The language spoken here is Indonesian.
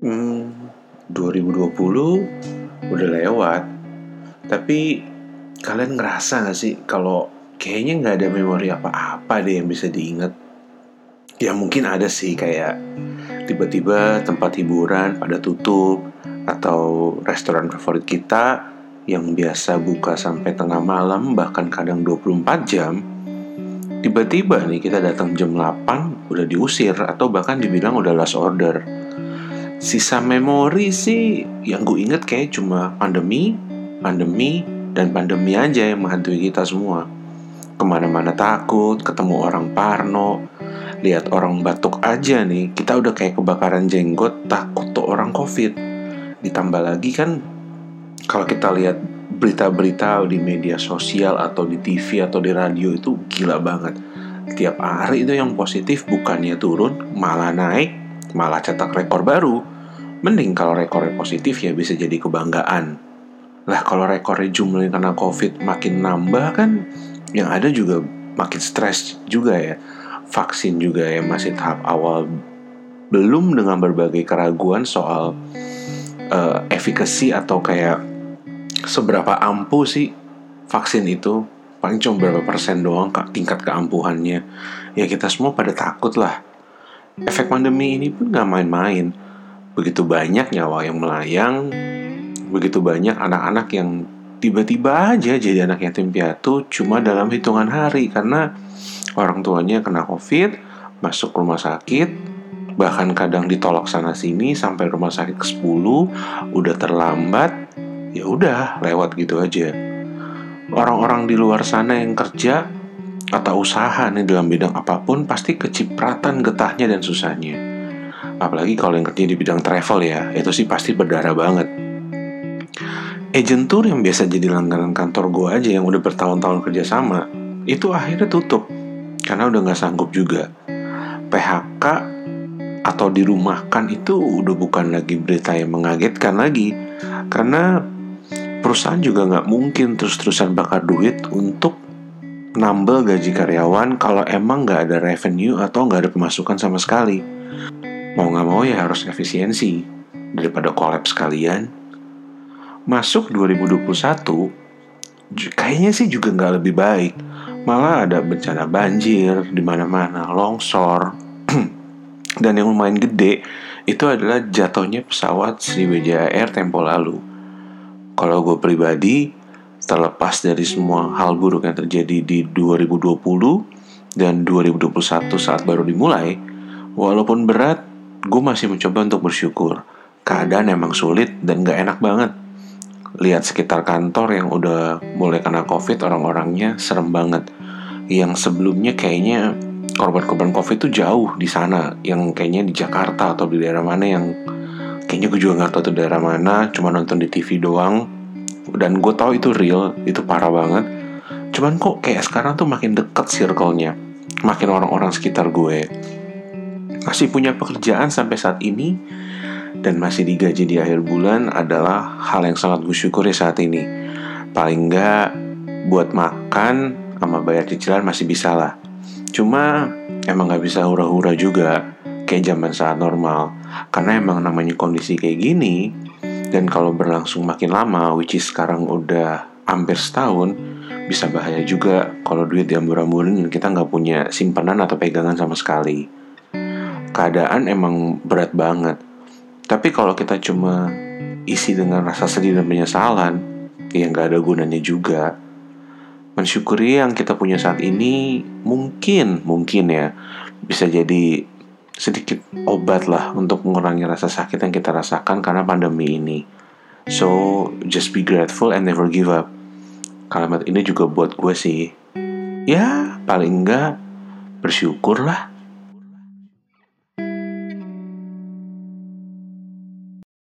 Hmm, 2020 udah lewat. Tapi kalian ngerasa gak sih kalau kayaknya nggak ada memori apa-apa deh yang bisa diingat? Ya mungkin ada sih kayak tiba-tiba tempat hiburan pada tutup atau restoran favorit kita yang biasa buka sampai tengah malam bahkan kadang 24 jam tiba-tiba nih kita datang jam 8 udah diusir atau bahkan dibilang udah last order sisa memori sih yang gue inget kayak cuma pandemi, pandemi, dan pandemi aja yang menghantui kita semua. Ke mana-mana takut, ketemu orang parno, lihat orang batuk aja nih, kita udah kayak kebakaran jenggot, takut tuh orang covid. Ditambah lagi kan, kalau kita lihat berita-berita di media sosial atau di TV atau di radio itu gila banget. Tiap hari itu yang positif bukannya turun, malah naik, malah cetak rekor baru. Mending kalau rekornya positif ya bisa jadi kebanggaan. Lah kalau rekornya jumlahnya karena covid makin nambah kan yang ada juga makin stres juga ya. Vaksin juga ya masih tahap awal belum dengan berbagai keraguan soal uh, efikasi atau kayak seberapa ampuh sih vaksin itu paling cuma berapa persen doang tingkat keampuhannya ya kita semua pada takut lah efek pandemi ini pun gak main-main begitu banyak nyawa yang melayang, begitu banyak anak-anak yang tiba-tiba aja jadi anak yatim piatu cuma dalam hitungan hari karena orang tuanya kena covid, masuk rumah sakit, bahkan kadang ditolak sana sini sampai rumah sakit ke 10 udah terlambat, ya udah lewat gitu aja. Orang-orang di luar sana yang kerja atau usaha nih dalam bidang apa pun pasti kecipratan getahnya dan susahnya. Apalagi kalau yang kerja di bidang travel ya itu sih pasti berdarah banget. Agent tour yang biasa jadi langganan kantor gue aja yang udah bertahun-tahun kerja sama itu akhirnya tutup. Karena udah nggak sanggup juga. PHK atau dirumahkan itu udah bukan lagi berita yang mengagetkan lagi. Karena perusahaan juga nggak mungkin terus-terusan bakar duit untuk nambel gaji karyawan kalau emang nggak ada revenue atau nggak ada pemasukan sama sekali mau nggak mau ya harus efisiensi daripada kolaps sekalian. Masuk 2021, kayaknya sih juga nggak lebih baik. Malah ada bencana banjir di mana-mana, longsor, dan yang lumayan gede itu adalah jatuhnya pesawat Sriwijaya Air tempo lalu. Kalau gue pribadi, terlepas dari semua hal buruk yang terjadi di 2020 dan 2021 saat baru dimulai, walaupun berat, gue masih mencoba untuk bersyukur. Keadaan emang sulit dan gak enak banget. Lihat sekitar kantor yang udah mulai kena covid orang-orangnya serem banget. Yang sebelumnya kayaknya korban-korban covid itu jauh di sana. Yang kayaknya di Jakarta atau di daerah mana yang kayaknya gue juga gak tahu itu daerah mana. Cuma nonton di TV doang. Dan gue tahu itu real, itu parah banget. Cuman kok kayak sekarang tuh makin deket circle-nya. Makin orang-orang sekitar gue masih punya pekerjaan sampai saat ini dan masih digaji di akhir bulan adalah hal yang sangat gue syukuri saat ini. Paling nggak buat makan sama bayar cicilan masih bisa lah. Cuma emang nggak bisa hura-hura juga kayak zaman saat normal. Karena emang namanya kondisi kayak gini dan kalau berlangsung makin lama, which is sekarang udah hampir setahun, bisa bahaya juga kalau duit diambur-amburin dan kita nggak punya simpanan atau pegangan sama sekali keadaan emang berat banget. Tapi kalau kita cuma isi dengan rasa sedih dan penyesalan, ya nggak ada gunanya juga. Mensyukuri yang kita punya saat ini mungkin, mungkin ya, bisa jadi sedikit obat lah untuk mengurangi rasa sakit yang kita rasakan karena pandemi ini. So, just be grateful and never give up. Kalimat ini juga buat gue sih. Ya, paling enggak bersyukur lah